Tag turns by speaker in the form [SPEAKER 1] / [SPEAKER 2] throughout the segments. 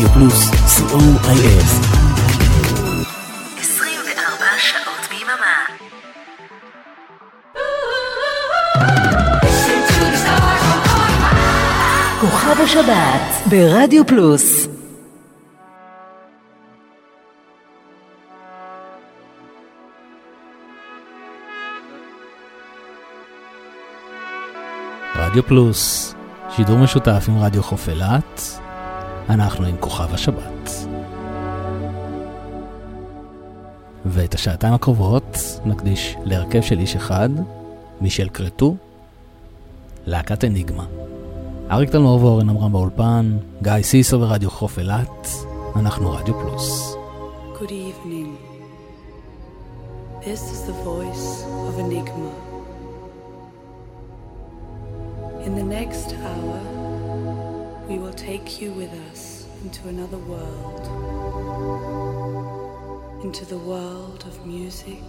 [SPEAKER 1] רדיו פלוס, co.il
[SPEAKER 2] 24 שעות ביממה.
[SPEAKER 3] כוכב השבת ברדיו פלוס.
[SPEAKER 4] רדיו פלוס, שידור משותף עם רדיו חוף אילת, אנחנו עם כוכב השבת. ואת השעתיים הקרובות נקדיש להרכב של איש אחד, מישל קרטו, להקת אניגמה. אריק תלמור ואורן עמרם באולפן, גיא סיסו ורדיו חוף אילת, אנחנו רדיו פלוס.
[SPEAKER 5] Good evening. This is the voice of Enigma. In the next hour, we will take you with us into another world. Into the world of music,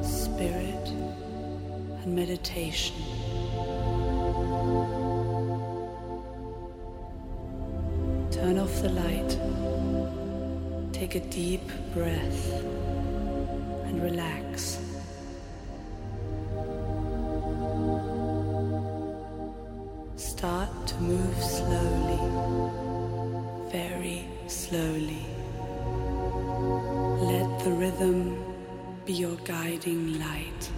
[SPEAKER 5] spirit, and meditation. Turn off the light. Take a deep breath and relax. Start to move slowly, very slowly. Let the rhythm be your guiding light.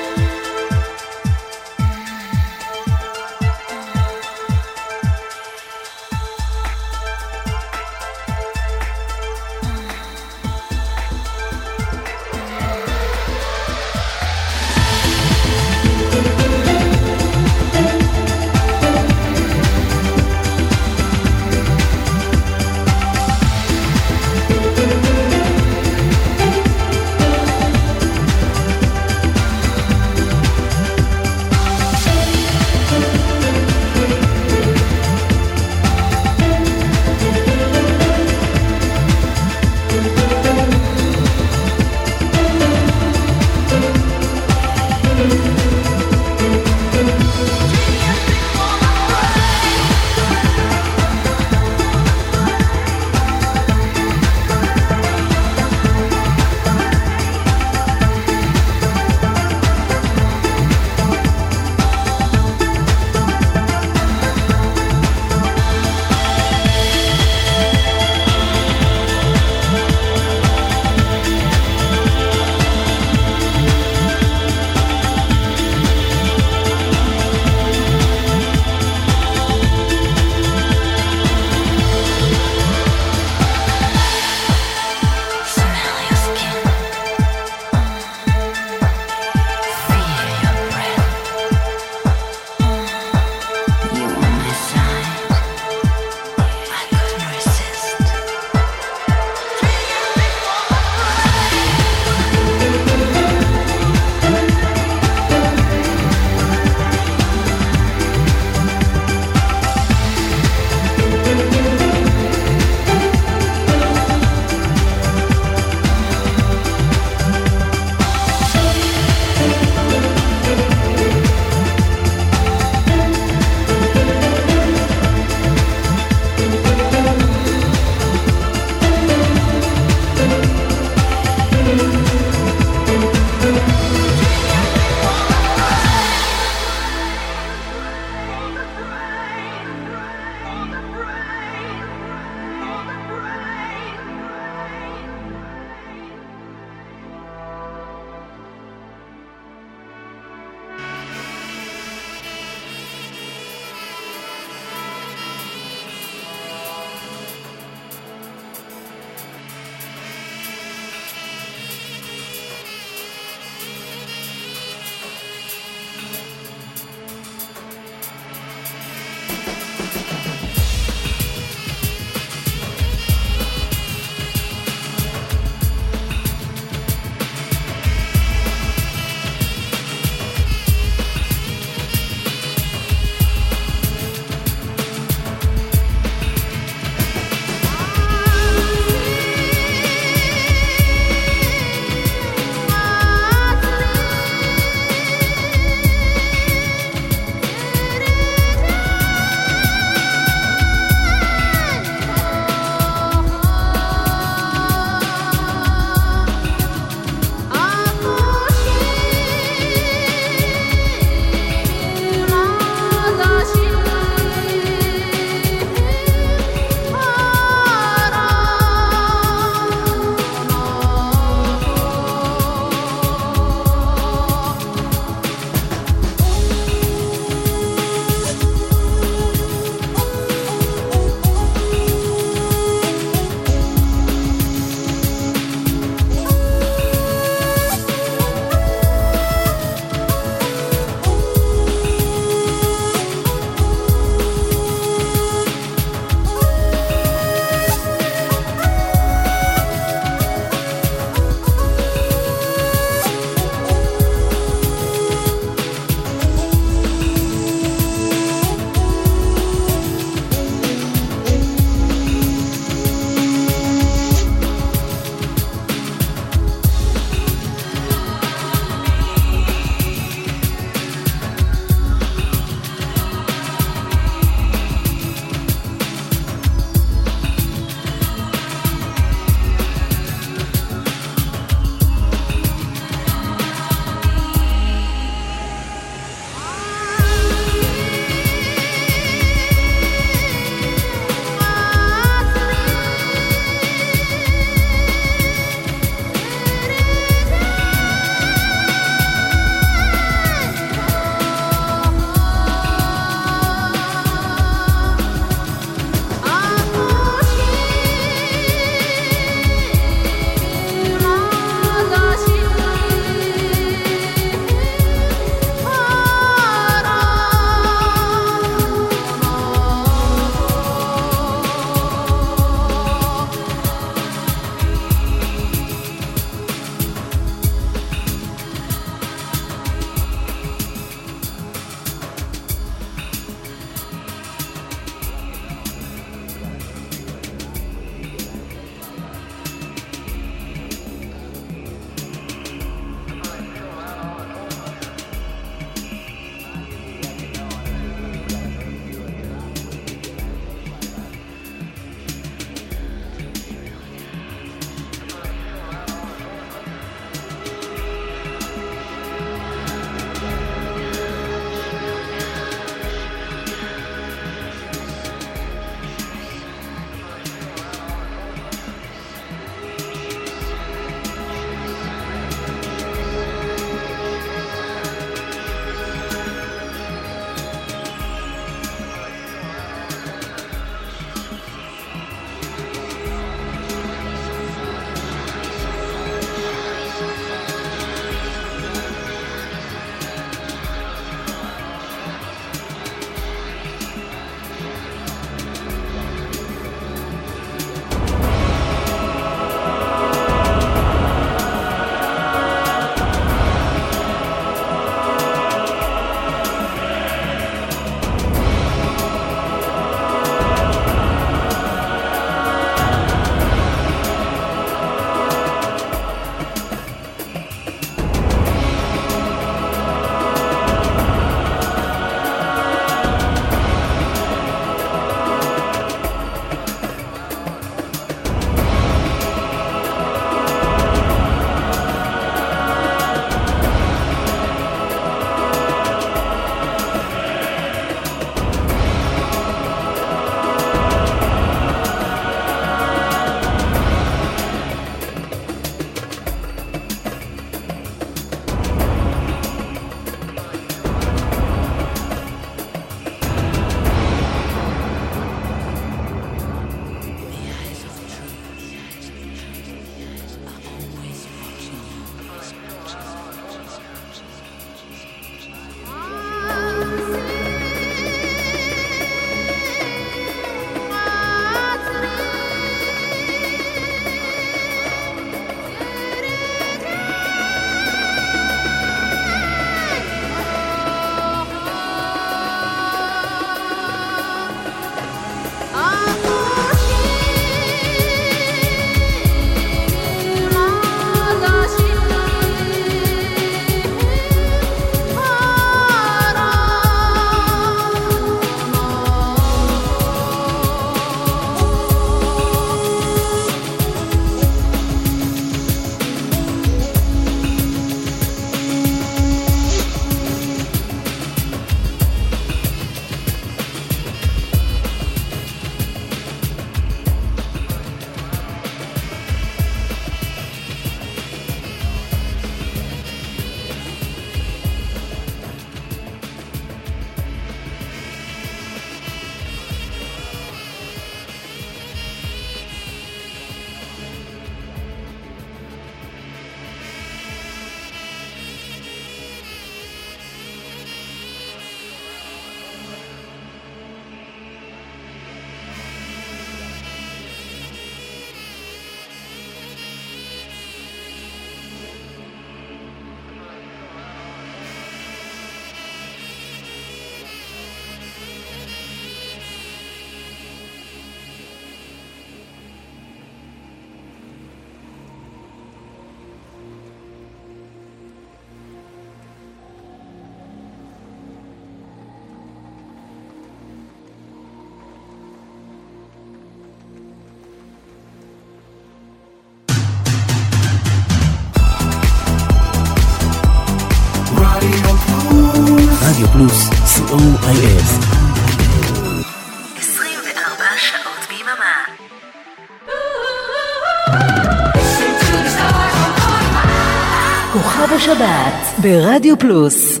[SPEAKER 3] ברדיו פלוס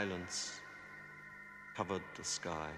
[SPEAKER 6] silence covered the sky.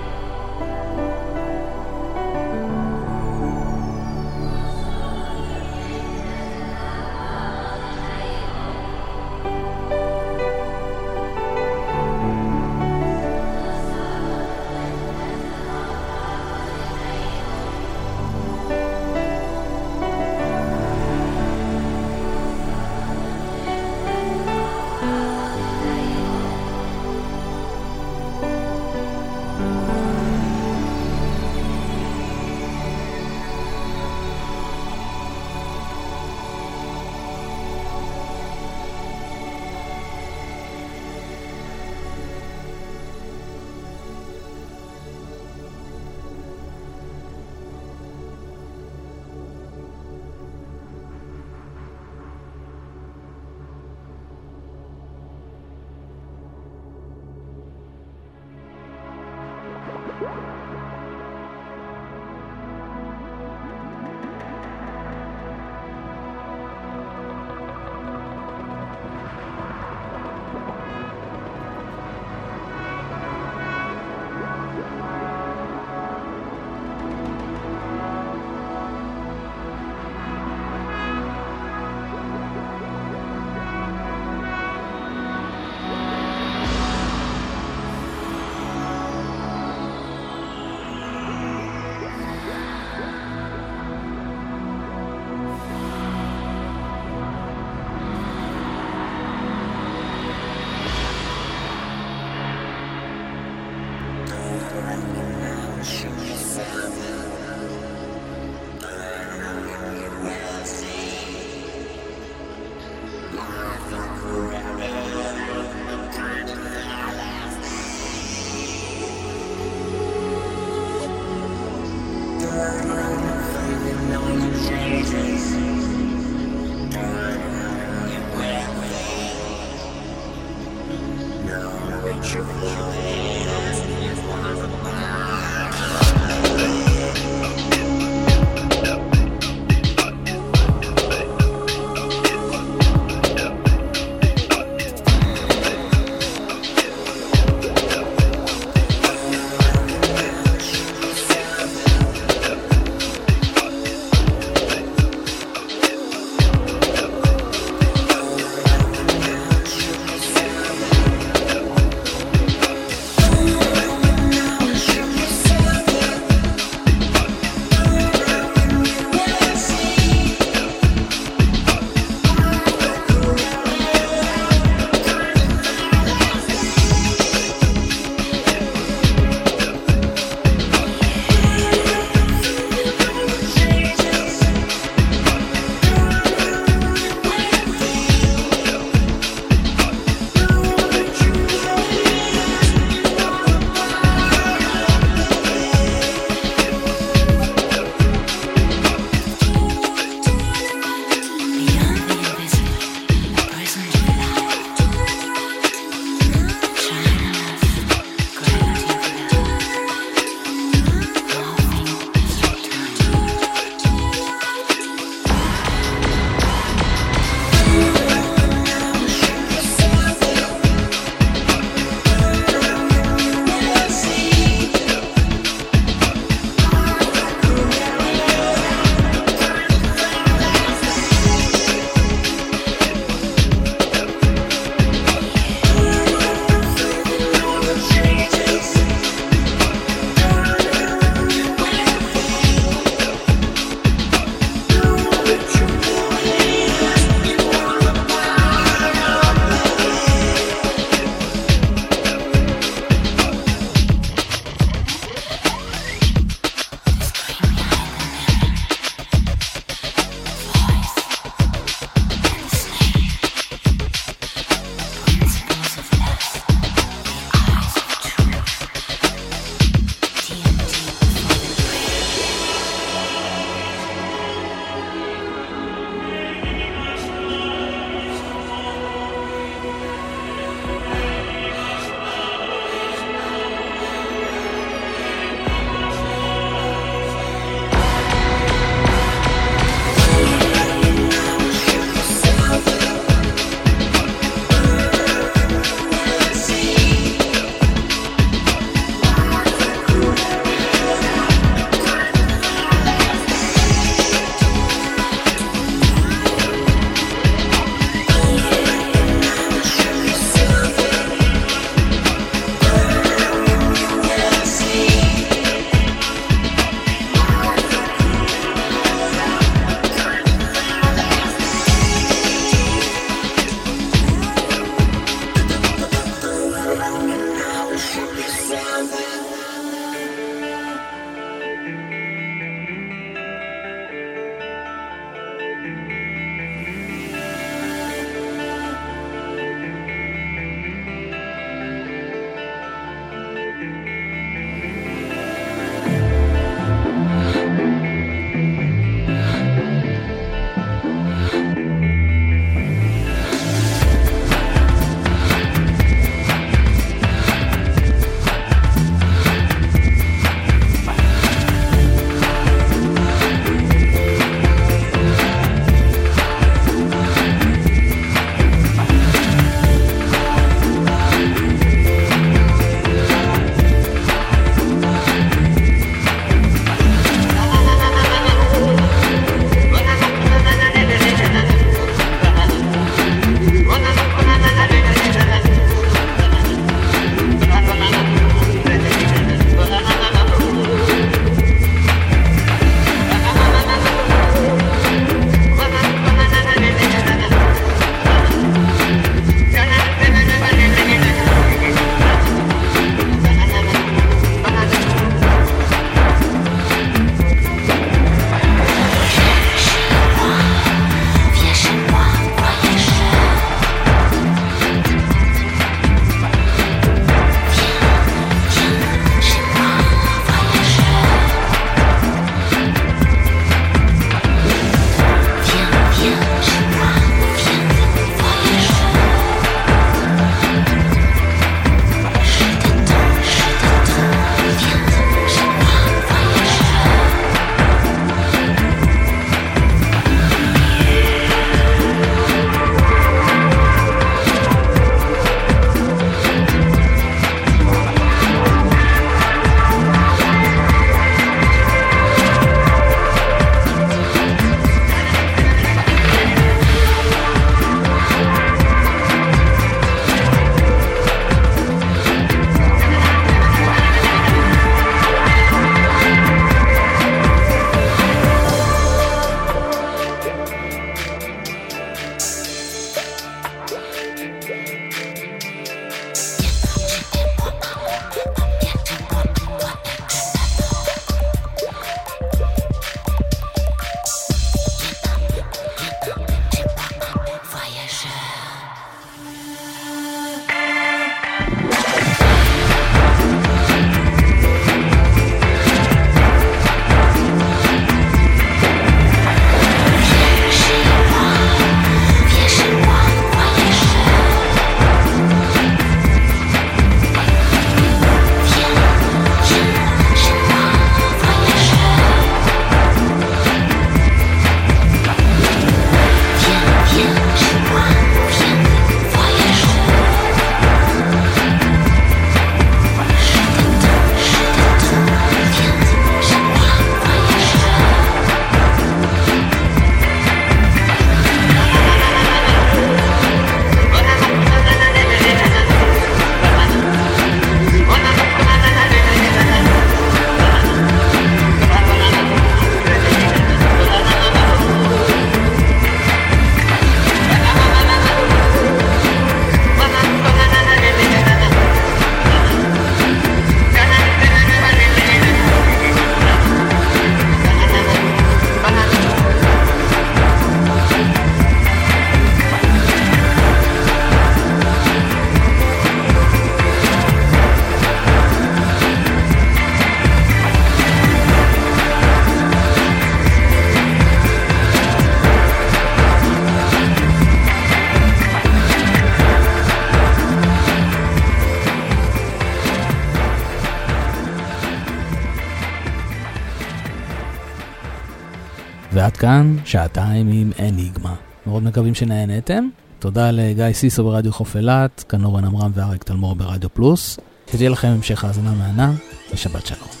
[SPEAKER 4] ועד כאן שעתיים עם אניגמה. מאוד מקווים שנהנתם. תודה לגיא סיסו ברדיו חוף אילת, כאן אורן עמרם ואריק תלמור ברדיו פלוס. שתהיה לכם המשך האזנה מהנה, ושבת שלום.